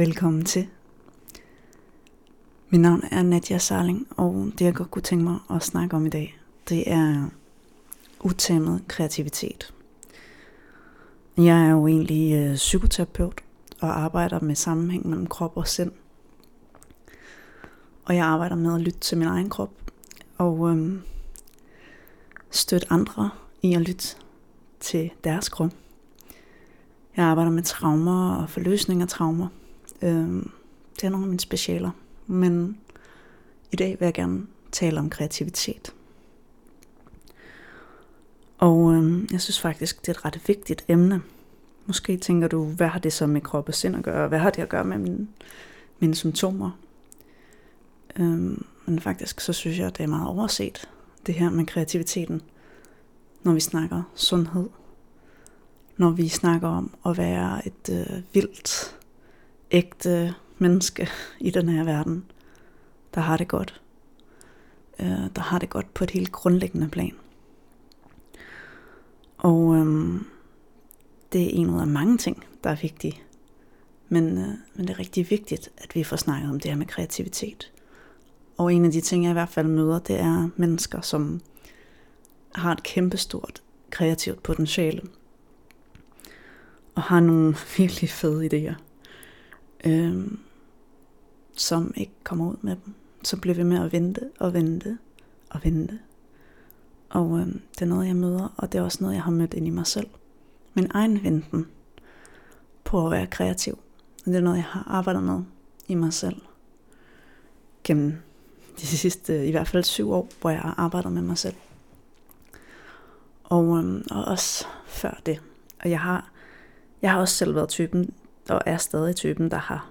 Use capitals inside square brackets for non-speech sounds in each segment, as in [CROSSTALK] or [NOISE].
velkommen til. Mit navn er Nadia Sarling, og det jeg godt kunne tænke mig at snakke om i dag, det er utæmmet kreativitet. Jeg er jo egentlig øh, psykoterapeut og arbejder med sammenhæng mellem krop og sind. Og jeg arbejder med at lytte til min egen krop og øhm, støtte andre i at lytte til deres krop. Jeg arbejder med traumer og forløsning af traumer. Øhm, det er nogle af mine specialer. Men i dag vil jeg gerne tale om kreativitet. Og øh, jeg synes faktisk, det er et ret vigtigt emne. Måske tænker du, hvad har det så med krop og sind at gøre? Hvad har det at gøre med mine, mine symptomer? Øh, men faktisk så synes jeg, det er meget overset, det her med kreativiteten, når vi snakker sundhed. Når vi snakker om at være et øh, vildt, ægte menneske i den her verden, der har det godt. Øh, der har det godt på et helt grundlæggende plan. Og øhm, det er en af mange ting, der er vigtige. Men, øh, men det er rigtig vigtigt, at vi får snakket om det her med kreativitet. Og en af de ting, jeg i hvert fald møder, det er mennesker, som har et kæmpestort kreativt potentiale. Og har nogle [LAUGHS] virkelig fede idéer. Øhm, som ikke kommer ud med dem. Så bliver vi med at vente og vente og vente. Og øh, det er noget, jeg møder, og det er også noget, jeg har mødt ind i mig selv. Min egen venten på at være kreativ. Og det er noget, jeg har arbejdet med i mig selv. Gennem de sidste, i hvert fald syv år, hvor jeg har arbejdet med mig selv. Og, øhm, og også før det. Og jeg har, jeg har også selv været typen, og er stadig typen, der har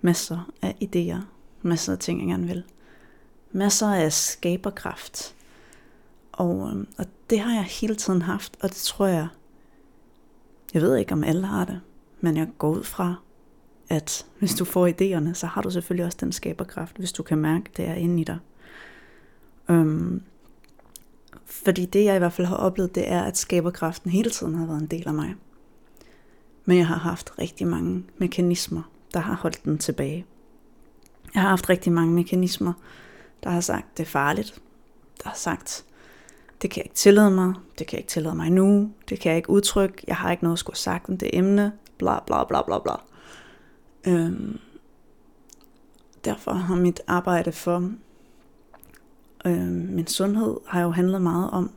masser af idéer, masser af ting, jeg gerne vil. Masser af skaberkraft. Og, øhm, og det har jeg hele tiden haft, og det tror jeg, jeg ved ikke om alle har det, men jeg går ud fra, at hvis du får idéerne, så har du selvfølgelig også den skaberkraft, hvis du kan mærke, det er inde i dig. Øhm, fordi det jeg i hvert fald har oplevet, det er, at skaberkraften hele tiden har været en del af mig. Men jeg har haft rigtig mange mekanismer, der har holdt den tilbage. Jeg har haft rigtig mange mekanismer, der har sagt, det er farligt. Der har sagt, det kan jeg ikke tillade mig, det kan jeg ikke tillade mig nu, det kan jeg ikke udtrykke, jeg har ikke noget at skulle sagt om det emne, bla bla bla bla bla. Øhm, derfor har mit arbejde for øhm, min sundhed har jo handlet meget om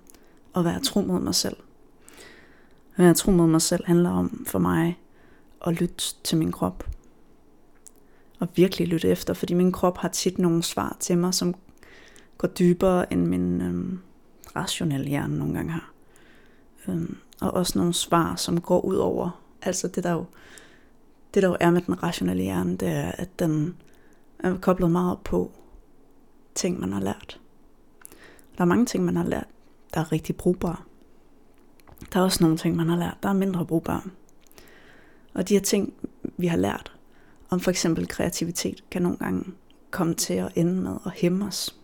at være tro mod mig selv. At tro mod mig selv handler om for mig at lytte til min krop. Og virkelig lytte efter, fordi min krop har tit nogle svar til mig, som går dybere end min øhm, rationelle hjerne nogle gange har. Øhm, og også nogle svar, som går ud over, altså det der jo det der jo er med den rationelle hjerne, det er, at den er koblet meget på ting, man har lært. Der er mange ting, man har lært, der er rigtig brugbare. Der er også nogle ting, man har lært, der er mindre brugbare. Og de her ting, vi har lært om for eksempel kreativitet, kan nogle gange komme til at ende med at hæmme os.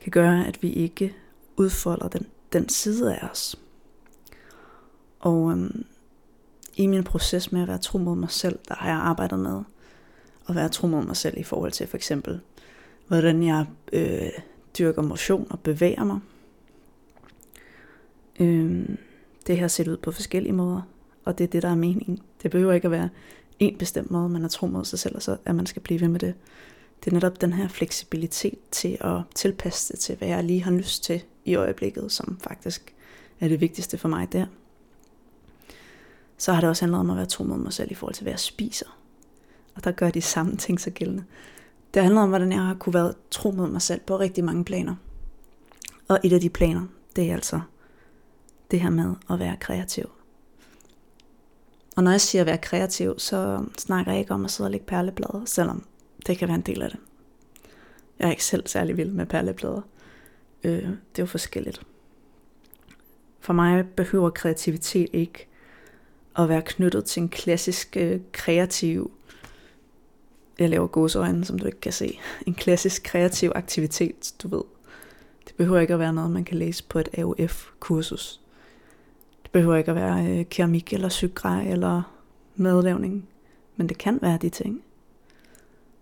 Kan gøre, at vi ikke udfolder den, den side af os. Og øhm, i min proces med at være tro mod mig selv, der har jeg arbejdet med at være tro mod mig selv i forhold til for eksempel, hvordan jeg øh, dyrker motion og bevæger mig. Øhm, det har set ud på forskellige måder, og det er det, der er meningen. Det behøver ikke at være en bestemt måde, man er tro mod sig selv, og så at man skal blive ved med det. Det er netop den her fleksibilitet til at tilpasse det til, hvad jeg lige har lyst til i øjeblikket, som faktisk er det vigtigste for mig der så har det også handlet om at være tro mod mig selv i forhold til, hvad jeg spiser. Og der gør de samme ting så gældende. Det handler om, hvordan jeg har kunne være tro mod mig selv på rigtig mange planer. Og et af de planer, det er altså det her med at være kreativ. Og når jeg siger at være kreativ, så snakker jeg ikke om at sidde og lægge perleplader, selvom det kan være en del af det. Jeg er ikke selv særlig vild med perleplader. Øh, det er jo forskelligt. For mig behøver kreativitet ikke at være knyttet til en klassisk øh, kreativ, jeg laver gåsøjne, som du ikke kan se, [LAUGHS] en klassisk kreativ aktivitet, du ved. Det behøver ikke at være noget, man kan læse på et AOF-kursus. Behøver ikke at være øh, keramik eller sygrej eller madlavning. Men det kan være de ting.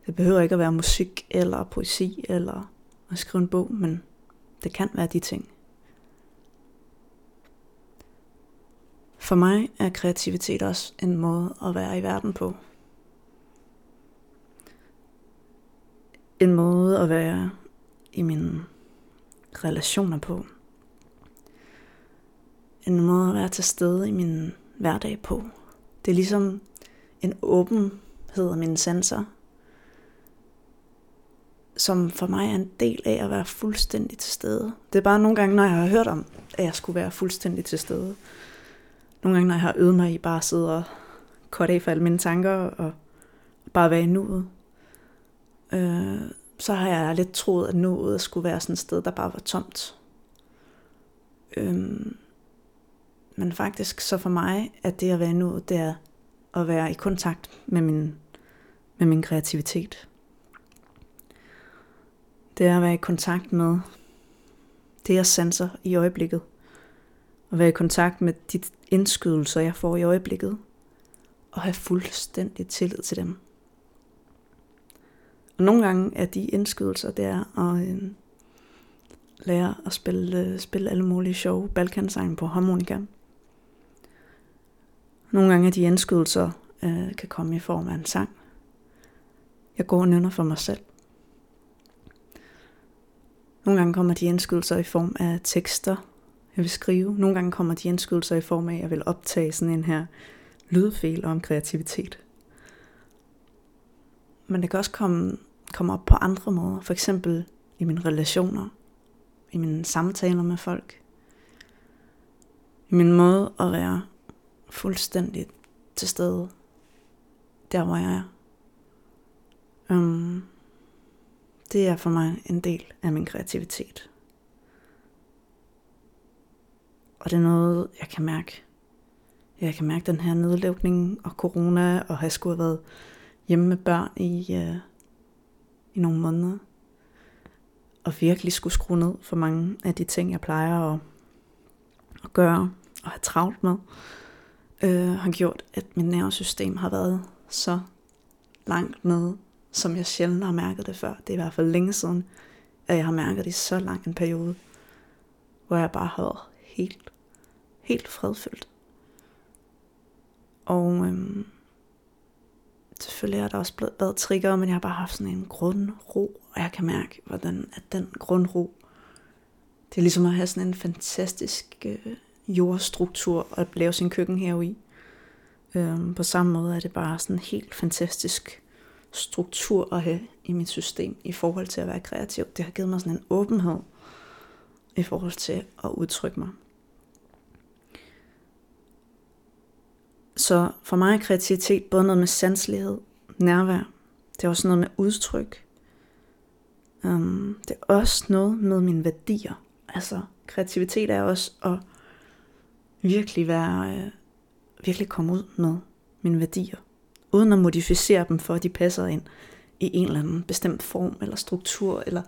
Det behøver ikke at være musik eller poesi eller at skrive en bog, men det kan være de ting. For mig er kreativitet også en måde at være i verden på. En måde at være i mine relationer på. En måde at være til stede i min hverdag på. Det er ligesom en åbenhed af mine sanser, som for mig er en del af at være fuldstændig til stede. Det er bare nogle gange, når jeg har hørt om, at jeg skulle være fuldstændig til stede. Nogle gange, når jeg har øvet mig i bare at sidde og korte af for alle mine tanker og bare være i nuet, øh, så har jeg lidt troet, at nuet skulle være sådan et sted, der bare var tomt. Øh, men faktisk så for mig, at det at være nu, det er at være i kontakt med min, med min kreativitet. Det er at være i kontakt med det, jeg sanser i øjeblikket. At være i kontakt med de indskydelser, jeg får i øjeblikket. Og have fuldstændig tillid til dem. Og nogle gange er de indskydelser, det er at øh, lære at spille, øh, spille alle mulige sjove balkansange på harmonika. Nogle gange er de indskydelser øh, kan komme i form af en sang. Jeg går og nynner for mig selv. Nogle gange kommer de indskydelser i form af tekster, jeg vil skrive. Nogle gange kommer de indskydelser i form af, at jeg vil optage sådan en her lydfil om kreativitet. Men det kan også komme, komme op på andre måder. For eksempel i mine relationer, i mine samtaler med folk, i min måde at være fuldstændig til stede, der hvor jeg er. Um, det er for mig en del af min kreativitet. Og det er noget, jeg kan mærke. Jeg kan mærke den her nedlukning og corona, og have skulle have været hjemme med børn i, uh, i nogle måneder. Og virkelig skulle skrue ned for mange af de ting, jeg plejer at, at gøre og have travlt med, øh, har gjort, at mit nervesystem har været så langt nede som jeg sjældent har mærket det før. Det er i hvert fald længe siden, at jeg har mærket det i så lang en periode, hvor jeg bare har været helt, helt fredfyldt. Og øhm, selvfølgelig er der også blevet bad trigger, men jeg har bare haft sådan en grundro, og jeg kan mærke, hvordan at den grundro, det er ligesom at have sådan en fantastisk øh, jordstruktur at lave sin køkken i. Øhm, på samme måde er det bare sådan helt fantastisk struktur at have i mit system i forhold til at være kreativ. Det har givet mig sådan en åbenhed i forhold til at udtrykke mig. Så for mig er kreativitet både noget med sanselighed, nærvær, det er også noget med udtryk. Um, det er også noget med mine værdier. Altså kreativitet er også at virkelig være, øh, virkelig komme ud med mine værdier uden at modificere dem, for at de passer ind i en eller anden bestemt form eller struktur, eller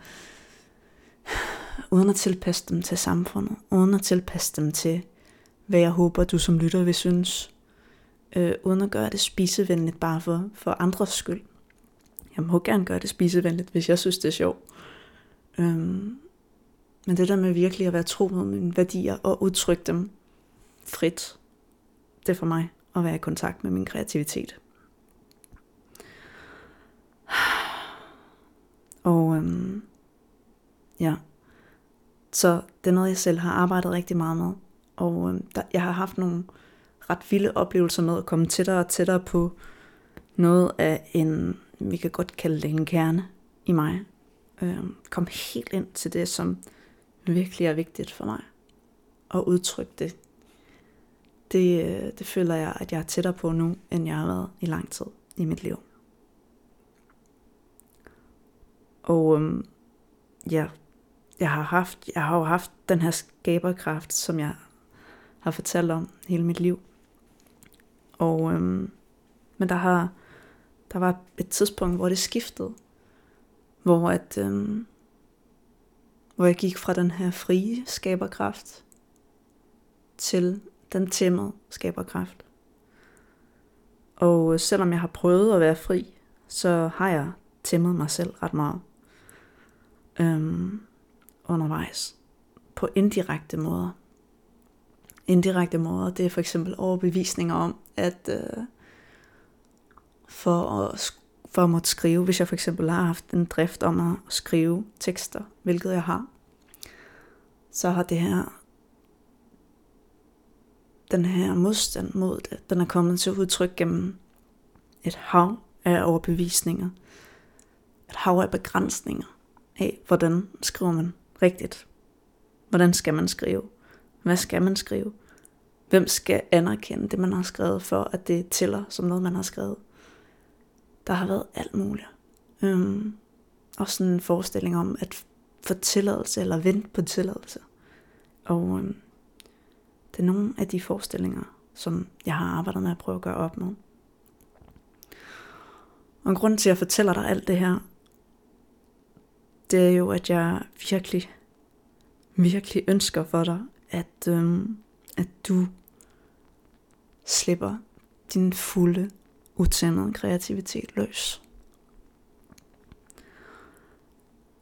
uden at tilpasse dem til samfundet, uden at tilpasse dem til, hvad jeg håber, du som lytter vil synes, øh, uden at gøre det spisevenligt bare for, for andres skyld. Jeg må gerne gøre det spisevenligt, hvis jeg synes, det er sjovt. Øhm, men det der med virkelig at være tro mod mine værdier og udtrykke dem frit, det er for mig at være i kontakt med min kreativitet. Og øhm, ja, så det er noget, jeg selv har arbejdet rigtig meget med. Og øhm, der, jeg har haft nogle ret vilde oplevelser med at komme tættere og tættere på noget af en, vi kan godt kalde det en kerne i mig. Øhm, kom helt ind til det, som virkelig er vigtigt for mig. Og udtrykke det. Det, øh, det føler jeg, at jeg er tættere på nu, end jeg har været i lang tid i mit liv. Og øhm, ja, jeg har, haft, jeg har jo haft den her skaberkraft, som jeg har fortalt om hele mit liv. Og, øhm, men der, har, der var et tidspunkt, hvor det skiftede. Hvor, at, øhm, hvor jeg gik fra den her frie skaberkraft til den tæmmede skaberkraft. Og selvom jeg har prøvet at være fri, så har jeg tæmmet mig selv ret meget øhm, undervejs på indirekte måder. Indirekte måder, det er for eksempel overbevisninger om, at øh, for, at, for at måtte skrive, hvis jeg for eksempel har haft en drift om at skrive tekster, hvilket jeg har, så har det her den her modstand mod det, den er kommet til udtryk gennem et hav af overbevisninger, et hav af begrænsninger af, hvordan skriver man rigtigt. Hvordan skal man skrive? Hvad skal man skrive? Hvem skal anerkende det, man har skrevet, for at det tæller som noget, man har skrevet? Der har været alt muligt. Øhm, og sådan en forestilling om at få tilladelse eller vente på tilladelse. Og øhm, det er nogle af de forestillinger, som jeg har arbejdet med at prøve at gøre op med. Og en grund til, at jeg fortæller dig alt det her, det er jo, at jeg virkelig, virkelig ønsker for dig, at, øhm, at du slipper din fulde, utæmmede kreativitet løs.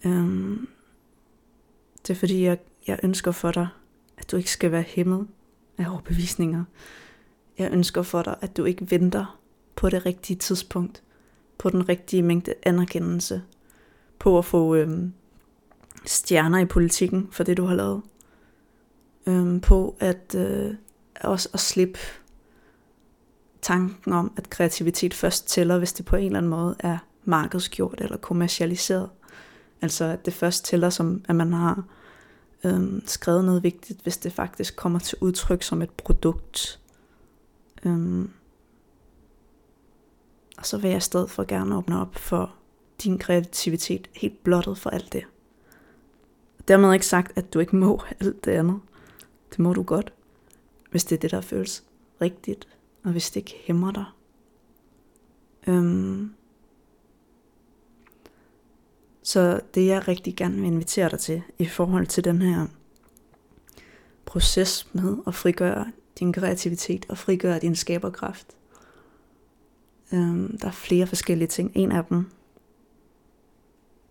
Øhm, det er fordi, jeg, jeg ønsker for dig, at du ikke skal være hæmmet af overbevisninger. Jeg ønsker for dig, at du ikke venter på det rigtige tidspunkt, på den rigtige mængde anerkendelse, på at få øhm, stjerner i politikken for det, du har lavet. Øhm, på at øh, også at slippe tanken om, at kreativitet først tæller, hvis det på en eller anden måde er markedsgjort eller kommercialiseret. Altså at det først tæller som, at man har øhm, skrevet noget vigtigt, hvis det faktisk kommer til udtryk som et produkt. Øhm, og så vil jeg i stedet for gerne åbne op for din kreativitet helt blottet for alt det. Dermed ikke sagt, at du ikke må alt det andet. Det må du godt, hvis det er det, der føles rigtigt, og hvis det ikke hæmmer dig. Øhm, så det jeg rigtig gerne vil invitere dig til i forhold til den her proces med at frigøre din kreativitet og frigøre din skaberkraft. Øhm, der er flere forskellige ting. En af dem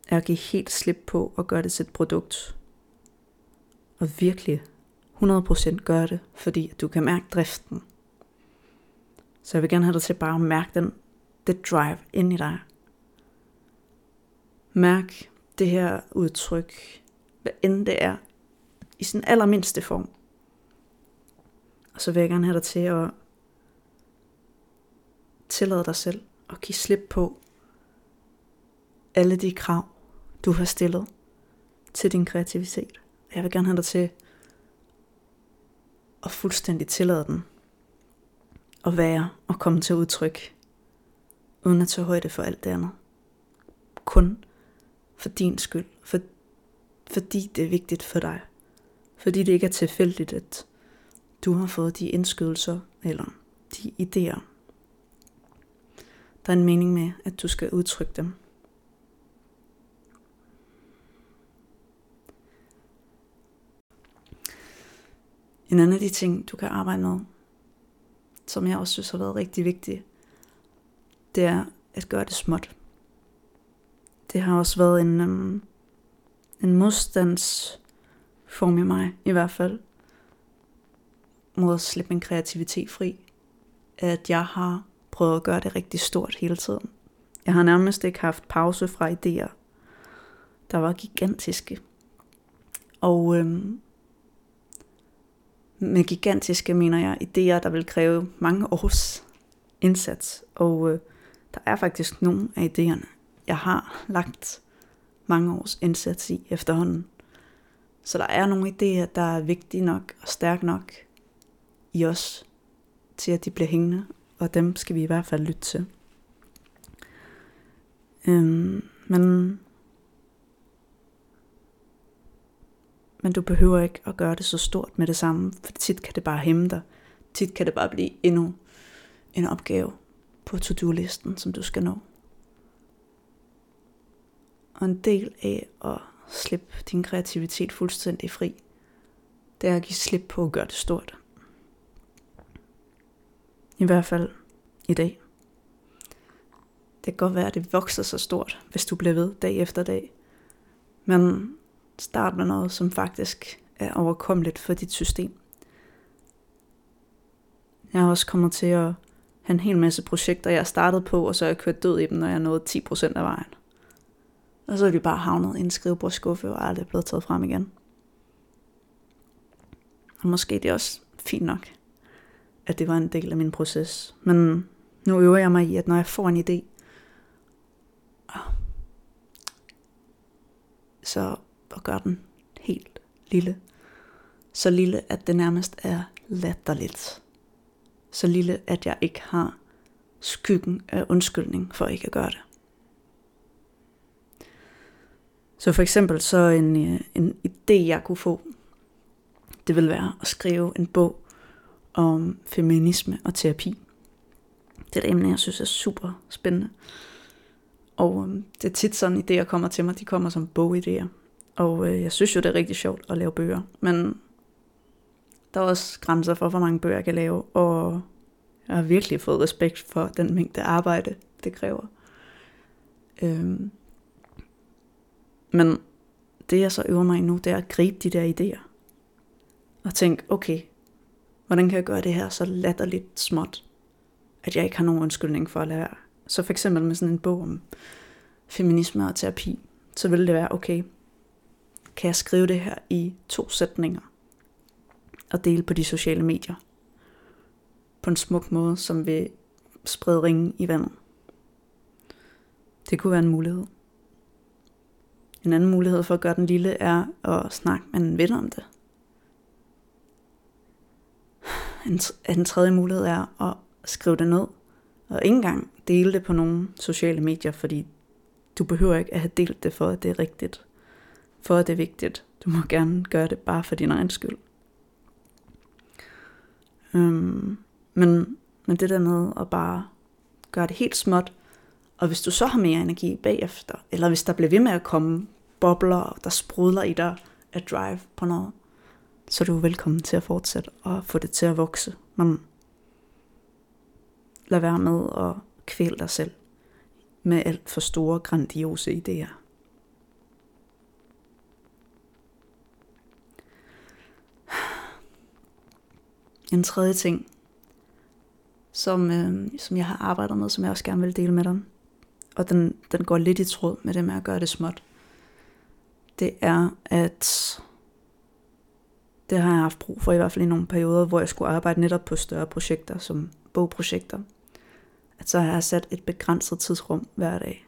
er at give helt slip på og gøre det til et produkt. Og virkelig 100% gøre det, fordi du kan mærke driften. Så jeg vil gerne have dig til bare at mærke den, det drive ind i dig. Mærk det her udtryk, hvad end det er, i sin allermindste form. Og så vil jeg gerne have dig til at tillade dig selv at give slip på alle de krav, du har stillet til din kreativitet. Jeg vil gerne have dig til at fuldstændig tillade den at være og komme til udtryk, uden at tage højde for alt det andet. Kun for din skyld, for, fordi det er vigtigt for dig. Fordi det ikke er tilfældigt, at du har fået de indskydelser eller de idéer. Der er en mening med, at du skal udtrykke dem. En anden af de ting, du kan arbejde med, som jeg også synes har været rigtig vigtigt, det er at gøre det småt. Det har også været en, um, en modstandsform i mig, i hvert fald, mod at slippe min kreativitet fri. At jeg har prøvet at gøre det rigtig stort hele tiden. Jeg har nærmest ikke haft pause fra idéer, der var gigantiske. Og øhm, med gigantiske mener jeg idéer, der vil kræve mange års indsats. Og øh, der er faktisk nogle af idéerne, jeg har lagt mange års indsats i efterhånden. Så der er nogle idéer, der er vigtige nok og stærke nok i os, til at de bliver hængende, og dem skal vi i hvert fald lytte til. Øhm, men Men du behøver ikke at gøre det så stort med det samme, for tit kan det bare hæmme dig. Tit kan det bare blive endnu en opgave på to-do-listen, som du skal nå. Og en del af at slippe din kreativitet fuldstændig fri, det er at give slip på at gøre det stort. I hvert fald i dag. det kan godt være, at det vokser så stort, hvis du bliver ved dag efter dag. Men start med noget, som faktisk er overkommeligt for dit system. Jeg har også kommet til at have en hel masse projekter, jeg har startet på, og så er jeg kørt død i dem, når jeg nåede 10% af vejen. Og så er de bare havnet i en skrivebordskuffe og aldrig blevet taget frem igen. Og måske det er også fint nok, at det var en del af min proces. Men nu øver jeg mig i, at når jeg får en idé, så og gør den helt lille. Så lille, at det nærmest er latterligt. Så lille, at jeg ikke har skyggen af undskyldning for ikke at gøre det. Så for eksempel så en, øh, en idé, jeg kunne få, det vil være at skrive en bog om feminisme og terapi. Det er et emne, jeg synes er super spændende. Og øh, det er tit sådan, idéer kommer til mig, de kommer som bogidéer. Og øh, jeg synes jo, det er rigtig sjovt at lave bøger. Men der er også grænser for, hvor mange bøger jeg kan lave. Og jeg har virkelig fået respekt for den mængde arbejde, det kræver. Øhm. Men det jeg så øver mig i nu, det er at gribe de der idéer. Og tænke, okay, hvordan kan jeg gøre det her så latterligt småt, at jeg ikke har nogen undskyldning for at lade være. Så for eksempel med sådan en bog om feminisme og terapi, så ville det være, okay, kan jeg skrive det her i to sætninger og dele på de sociale medier på en smuk måde, som vil sprede ringen i vandet. Det kunne være en mulighed. En anden mulighed for at gøre den lille er at snakke med en ven om det. En, en tredje mulighed er at skrive det ned, og ikke engang dele det på nogle sociale medier, fordi du behøver ikke at have delt det for, at det er rigtigt. For at det er vigtigt. Du må gerne gøre det bare for din egen skyld. Øhm, men, men det der med at bare gøre det helt småt, og hvis du så har mere energi bagefter, eller hvis der bliver ved med at komme bobler, der sprudler i dig at drive på noget, så er du velkommen til at fortsætte og få det til at vokse. Men lad være med at kvæle dig selv med alt for store, grandiose idéer. En tredje ting, som, øh, som jeg har arbejdet med, som jeg også gerne vil dele med dig, og den, den går lidt i tråd med det med at gøre det småt, det er, at det har jeg haft brug for i hvert fald i nogle perioder, hvor jeg skulle arbejde netop på større projekter, som bogprojekter. At så har jeg sat et begrænset tidsrum hver dag,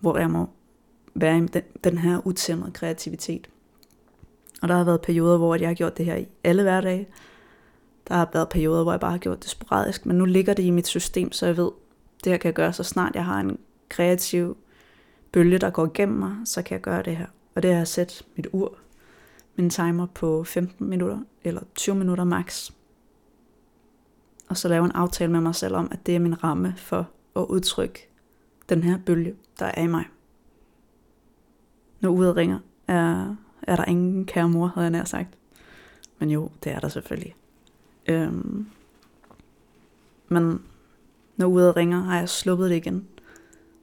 hvor jeg må være i den, den her utæmmede kreativitet. Og der har været perioder, hvor jeg har gjort det her i alle hverdage. Der har været perioder, hvor jeg bare har gjort det sporadisk, men nu ligger det i mit system, så jeg ved, det her kan jeg gøre, så snart jeg har en kreativ bølge, der går igennem mig, så kan jeg gøre det her. Og det er at sætte mit ur, min timer på 15 minutter, eller 20 minutter max. Og så lave en aftale med mig selv om, at det er min ramme for at udtrykke den her bølge, der er i mig. Når uret ringer, er er der ingen kære mor, havde jeg nær sagt. Men jo, det er der selvfølgelig. Øhm, men når uret ringer, har jeg sluppet det igen.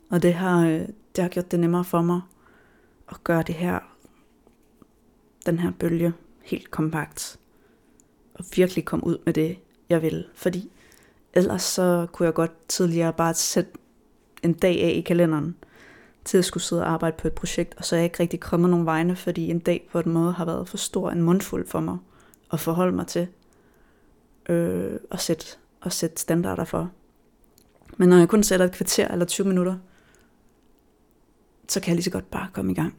Og det har, øh, det har gjort det nemmere for mig at gøre det her, den her bølge helt kompakt. Og virkelig komme ud med det, jeg vil. Fordi ellers så kunne jeg godt tidligere bare sætte en dag af i kalenderen – til at skulle sidde og arbejde på et projekt, og så er jeg ikke rigtig kommet nogen vegne, fordi en dag på en måde har været for stor en mundfuld for mig at forholde mig til øh, og, sætte, og sætte standarder for. Men når jeg kun sætter et kvarter eller 20 minutter, så kan jeg lige så godt bare komme i gang.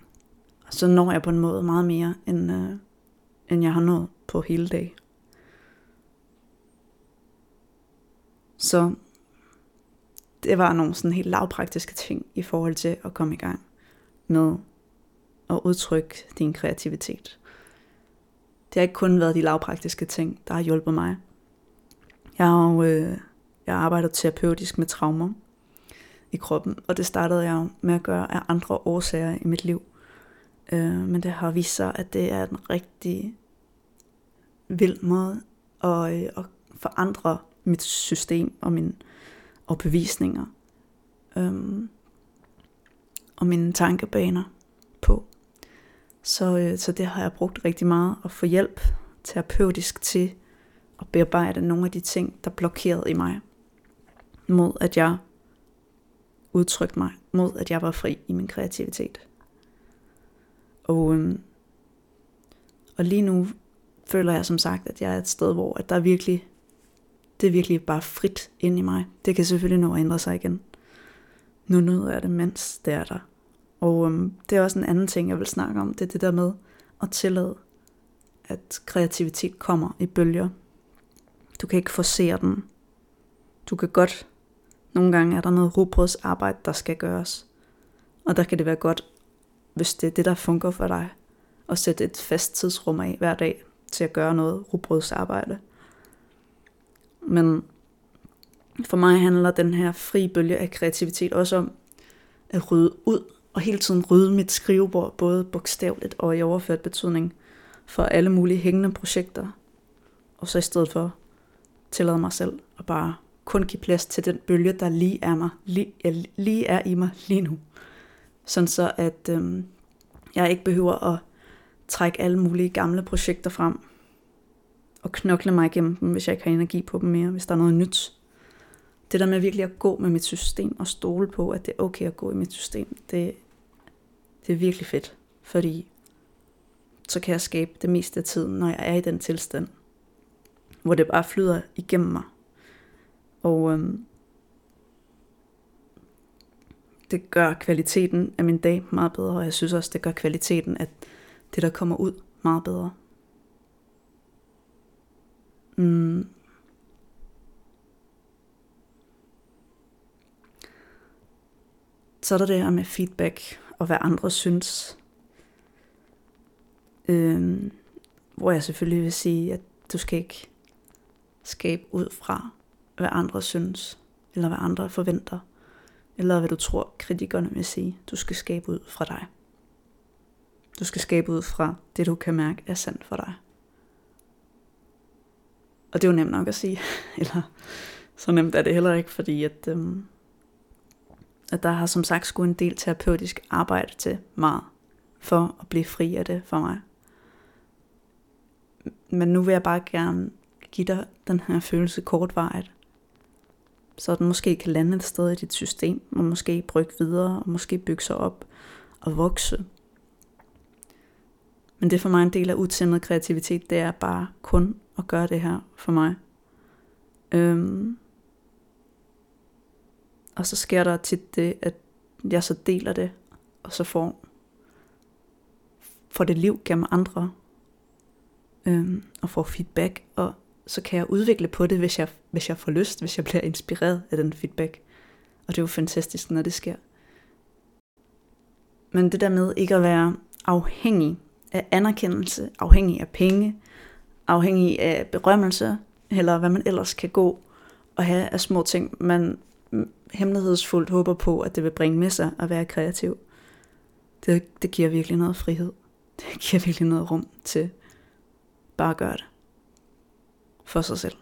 Og så når jeg på en måde meget mere, end, øh, end jeg har nået på hele dag. Så det var nogle sådan helt lavpraktiske ting i forhold til at komme i gang med at udtrykke din kreativitet. Det har ikke kun været de lavpraktiske ting, der har hjulpet mig. Jeg har jo øh, jeg arbejder terapeutisk med traumer i kroppen, og det startede jeg med at gøre af andre årsager i mit liv. Øh, men det har vist sig, at det er en rigtig vild måde at, øh, at forandre mit system og min overbevisninger øhm, og mine tankebaner på. Så, øh, så det har jeg brugt rigtig meget at få hjælp terapeutisk til at bearbejde nogle af de ting, der blokerede i mig. Mod at jeg udtrykte mig, mod at jeg var fri i min kreativitet. Og, øhm, og lige nu føler jeg som sagt, at jeg er et sted, hvor at der er virkelig, det er virkelig bare frit ind i mig. Det kan selvfølgelig nå at ændre sig igen. Nu nyder jeg det, mens det er der. Og øhm, det er også en anden ting, jeg vil snakke om. Det er det der med at tillade, at kreativitet kommer i bølger. Du kan ikke forsere den. Du kan godt, nogle gange er der noget rugbrødsarbejde, der skal gøres. Og der kan det være godt, hvis det er det, der fungerer for dig, at sætte et fast tidsrum af hver dag til at gøre noget rugbrødsarbejde. Men for mig handler den her fri bølge af kreativitet også om at rydde ud og hele tiden rydde mit skrivebord, både bogstaveligt og i overført betydning, for alle mulige hængende projekter. Og så i stedet for tillade mig selv at bare kun give plads til den bølge, der lige er, mig, lige, lige er i mig lige nu. Sådan så at øhm, jeg ikke behøver at trække alle mulige gamle projekter frem og knokle mig igennem dem, hvis jeg ikke har energi på dem mere, hvis der er noget nyt. Det der med virkelig at gå med mit system og stole på, at det er okay at gå i mit system, det, det er virkelig fedt. Fordi så kan jeg skabe det meste af tiden, når jeg er i den tilstand, hvor det bare flyder igennem mig. Og øhm, det gør kvaliteten af min dag meget bedre, og jeg synes også, det gør kvaliteten af det, der kommer ud, meget bedre. Mm. Så er der det her med feedback og hvad andre synes. Øhm, hvor jeg selvfølgelig vil sige, at du skal ikke skabe ud fra, hvad andre synes, eller hvad andre forventer, eller hvad du tror, kritikerne vil sige. Du skal skabe ud fra dig. Du skal skabe ud fra det, du kan mærke er sandt for dig. Og det er jo nemt nok at sige, [LAUGHS] eller så nemt er det heller ikke, fordi at, øhm, at der har som sagt skulle en del terapeutisk arbejde til meget, for at blive fri af det for mig. Men nu vil jeg bare gerne give dig den her følelse kortvarigt, så den måske kan lande et sted i dit system, og måske brygge videre, og måske bygge sig op og vokse. Men det er for mig en del af utændet kreativitet, det er bare kun at gøre det her for mig. Øhm. Og så sker der tit det, at jeg så deler det, og så får, får det liv gennem andre, øhm, og får feedback, og så kan jeg udvikle på det, hvis jeg, hvis jeg får lyst, hvis jeg bliver inspireret af den feedback. Og det er jo fantastisk, når det sker. Men det der med ikke at være afhængig af anerkendelse, afhængig af penge, afhængig af berømmelse, eller hvad man ellers kan gå og have af små ting, man hemmelighedsfuldt håber på, at det vil bringe med sig at være kreativ. Det, det giver virkelig noget frihed. Det giver virkelig noget rum til bare at gøre det. For sig selv.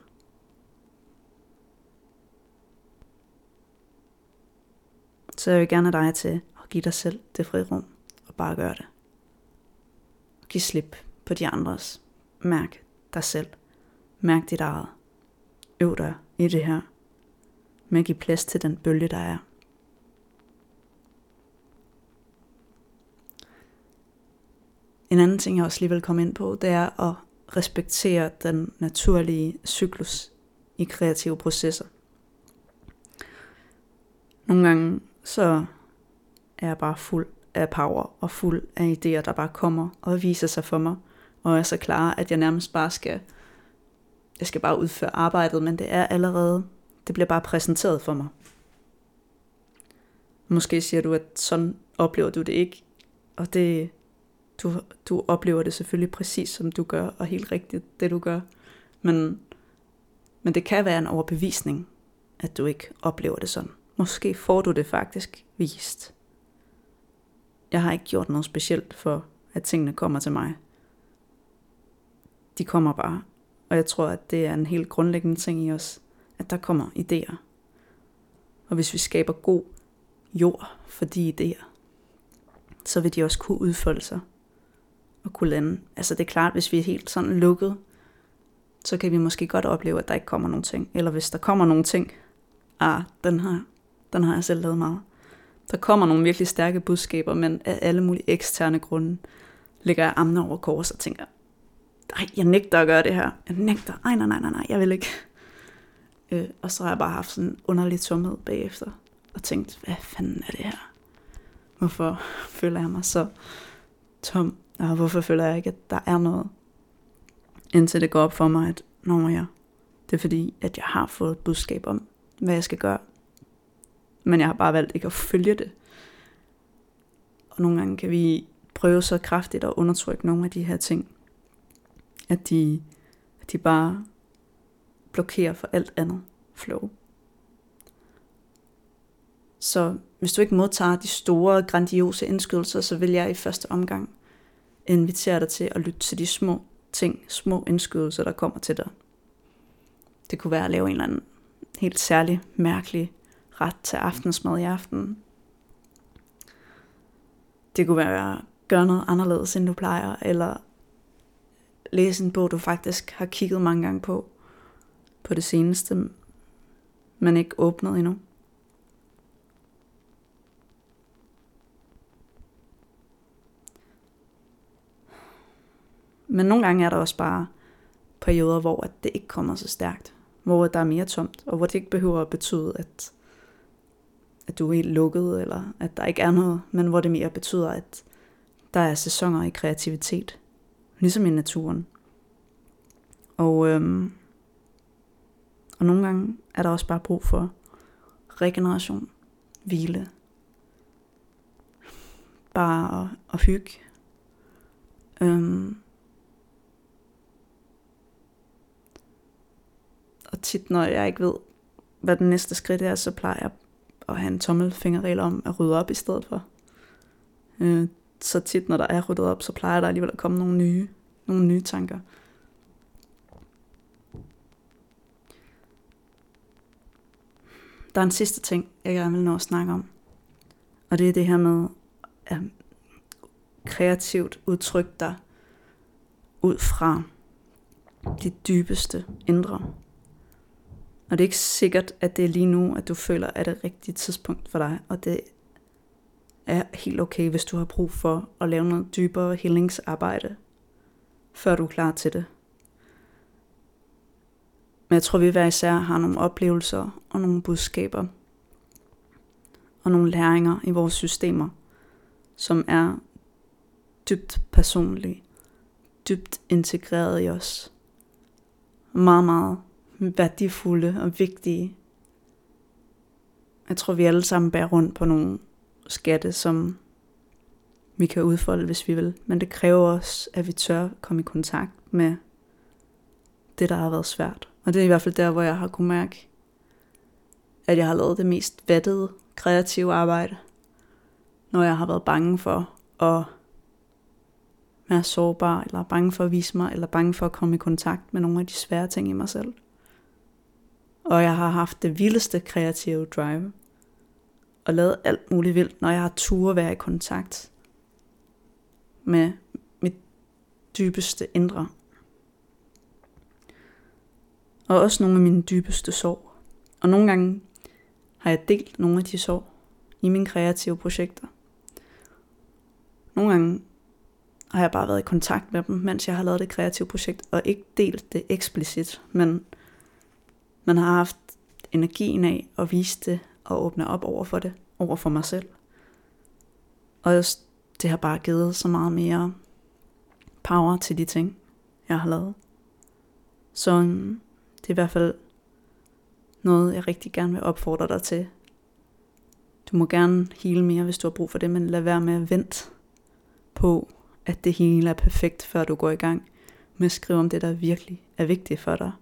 Så jeg vil gerne have dig til at give dig selv det frirum og bare gøre det. Giv slip på de andres. Mærk dig selv. Mærk dit eget. Øv dig i det her. Med at give plads til den bølge, der er. En anden ting, jeg også lige vil komme ind på, det er at respektere den naturlige cyklus i kreative processer. Nogle gange så er jeg bare fuld af power og fuld af idéer, der bare kommer og viser sig for mig, og er så klar, at jeg nærmest bare skal, jeg skal bare udføre arbejdet, men det er allerede, det bliver bare præsenteret for mig. Måske siger du, at sådan oplever du det ikke, og det, du, du oplever det selvfølgelig præcis som du gør, og helt rigtigt det du gør, men, men det kan være en overbevisning, at du ikke oplever det sådan. Måske får du det faktisk vist. Jeg har ikke gjort noget specielt for, at tingene kommer til mig. De kommer bare. Og jeg tror, at det er en helt grundlæggende ting i os, at der kommer idéer. Og hvis vi skaber god jord for de idéer, så vil de også kunne udfolde sig at kunne lande. Altså det er klart, hvis vi er helt sådan lukket, så kan vi måske godt opleve, at der ikke kommer nogen ting. Eller hvis der kommer nogen ting, ah, den har, den har jeg selv lavet meget. Der kommer nogle virkelig stærke budskaber, men af alle mulige eksterne grunde ligger jeg amner over kors og tænker, nej, jeg nægter at gøre det her. Jeg nægter, ej, nej, nej, nej, nej, jeg vil ikke. Øh, og så har jeg bare haft sådan en underlig tomhed bagefter, og tænkt, hvad fanden er det her? Hvorfor føler jeg mig så tom? Og hvorfor føler jeg ikke, at der er noget? Indtil det går op for mig, at når jeg, det er fordi, at jeg har fået et budskab om, hvad jeg skal gøre. Men jeg har bare valgt ikke at følge det. Og nogle gange kan vi prøve så kraftigt at undertrykke nogle af de her ting, at de, at de bare blokerer for alt andet flow. Så hvis du ikke modtager de store, grandiose indskydelser, så vil jeg i første omgang inviterer dig til at lytte til de små ting, små indskydelser, der kommer til dig. Det kunne være at lave en eller anden helt særlig, mærkelig ret til aftensmad i aften. Det kunne være at gøre noget anderledes, end du plejer, eller læse en bog, du faktisk har kigget mange gange på, på det seneste, men ikke åbnet endnu. Men nogle gange er der også bare perioder, hvor det ikke kommer så stærkt. Hvor der er mere tomt, og hvor det ikke behøver at betyde, at, at du er helt lukket, eller at der ikke er noget, men hvor det mere betyder, at der er sæsoner i kreativitet, ligesom i naturen. Og, øhm, og nogle gange er der også bare brug for regeneration, hvile, bare at, at hygge. Øhm, og tit når jeg ikke ved, hvad den næste skridt er, så plejer jeg at have en tommelfingerregel om at rydde op i stedet for. Øh, så tit når der er ryddet op, så plejer der alligevel at komme nogle nye, nogle nye tanker. Der er en sidste ting, jeg gerne vil nå at snakke om. Og det er det her med at kreativt udtrykke dig ud fra dit dybeste indre. Og det er ikke sikkert, at det er lige nu, at du føler, at det er det rigtige tidspunkt for dig. Og det er helt okay, hvis du har brug for at lave noget dybere healingsarbejde, før du er klar til det. Men jeg tror, vi hver især har nogle oplevelser og nogle budskaber og nogle læringer i vores systemer, som er dybt personlige, dybt integreret i os. Meget, meget værdifulde og vigtige. Jeg tror, vi alle sammen bærer rundt på nogle skatte, som vi kan udfolde, hvis vi vil. Men det kræver også, at vi tør komme i kontakt med det, der har været svært. Og det er i hvert fald der, hvor jeg har kunnet mærke, at jeg har lavet det mest vattede kreative arbejde, når jeg har været bange for at være sårbar, eller bange for at vise mig, eller bange for at komme i kontakt med nogle af de svære ting i mig selv. Og jeg har haft det vildeste kreative drive. Og lavet alt muligt vildt, når jeg har tur være i kontakt med mit dybeste indre. Og også nogle af mine dybeste sorg. Og nogle gange har jeg delt nogle af de sorg i mine kreative projekter. Nogle gange har jeg bare været i kontakt med dem, mens jeg har lavet det kreative projekt, og ikke delt det eksplicit, men man har haft energien af at vise det og åbne op over for det, over for mig selv. Og det har bare givet så meget mere power til de ting, jeg har lavet. Så øhm, det er i hvert fald noget, jeg rigtig gerne vil opfordre dig til. Du må gerne hele mere, hvis du har brug for det, men lad være med at vente på, at det hele er perfekt, før du går i gang med at skrive om det, der virkelig er vigtigt for dig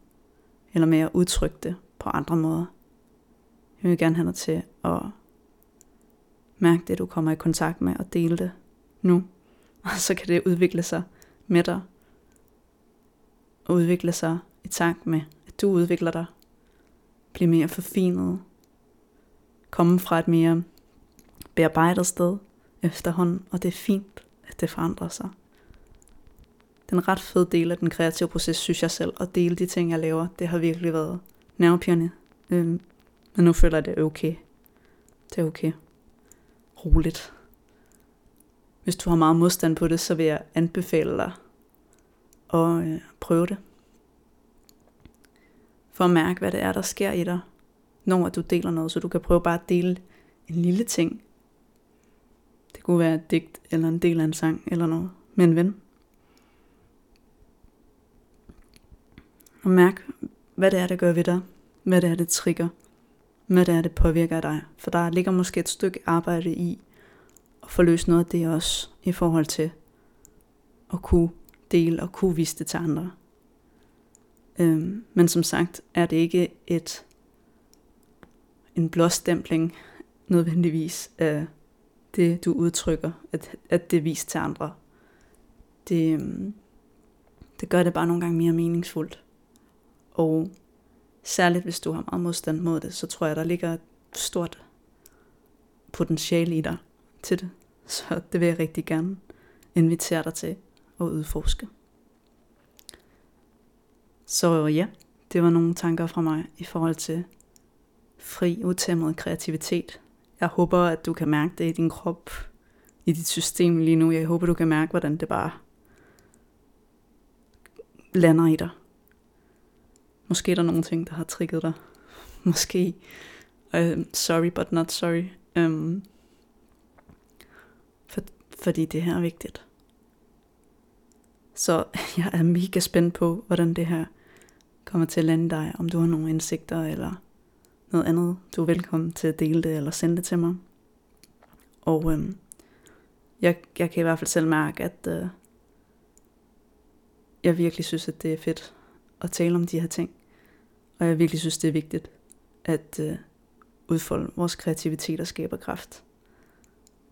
eller med at udtrykke det på andre måder. Jeg vil gerne have dig til at mærke det, du kommer i kontakt med, og dele det nu. [LAUGHS] Og så kan det udvikle sig med dig. Og udvikle sig i takt med, at du udvikler dig. bliver mere forfinet. Komme fra et mere bearbejdet sted efterhånden, og det er fint, at det forandrer sig. Den ret fede del af den kreative proces, synes jeg selv, at dele de ting, jeg laver, det har virkelig været nervepirrende. Øhm, men nu føler jeg, det er okay. Det er okay. Roligt. Hvis du har meget modstand på det, så vil jeg anbefale dig at øh, prøve det. For at mærke, hvad det er, der sker i dig, når du deler noget. Så du kan prøve bare at dele en lille ting. Det kunne være et digt, eller en del af en sang, eller noget med en ven. Og mærk, hvad det er, der gør ved dig. Hvad det er, det trigger. Hvad det er, det påvirker dig. For der ligger måske et stykke arbejde i at få løst noget af det også, i forhold til at kunne dele og kunne vise det til andre. Øhm, men som sagt er det ikke et en blåstempling nødvendigvis af det, du udtrykker, at, at det viser vist til andre. Det, øhm, det gør det bare nogle gange mere meningsfuldt. Og særligt hvis du har meget modstand mod det, så tror jeg, der ligger et stort potentiale i dig til det. Så det vil jeg rigtig gerne invitere dig til at udforske. Så ja, det var nogle tanker fra mig i forhold til fri, utæmmet kreativitet. Jeg håber, at du kan mærke det i din krop, i dit system lige nu. Jeg håber, du kan mærke, hvordan det bare lander i dig. Måske er der nogle ting, der har trigget dig. Måske. Uh, sorry, but not sorry. Um, for, fordi det her er vigtigt. Så [LAUGHS] jeg er mega spændt på, hvordan det her kommer til at lande dig. Om du har nogle indsigter eller noget andet, du er velkommen til at dele det eller sende det til mig. Og øhm, jeg, jeg kan i hvert fald selv mærke, at øh, jeg virkelig synes, at det er fedt at tale om de her ting. Og jeg virkelig synes, det er vigtigt at øh, udfolde vores kreativitet og skaber kraft.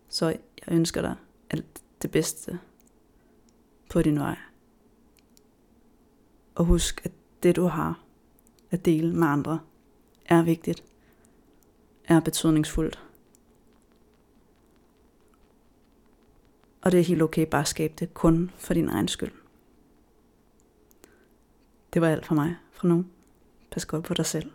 Så jeg ønsker dig alt det bedste på din vej. Og husk, at det du har at dele med andre, er vigtigt, er betydningsfuldt. Og det er helt okay bare at skabe det kun for din egen skyld. Det var alt for mig fra nu. Pas godt på dig selv.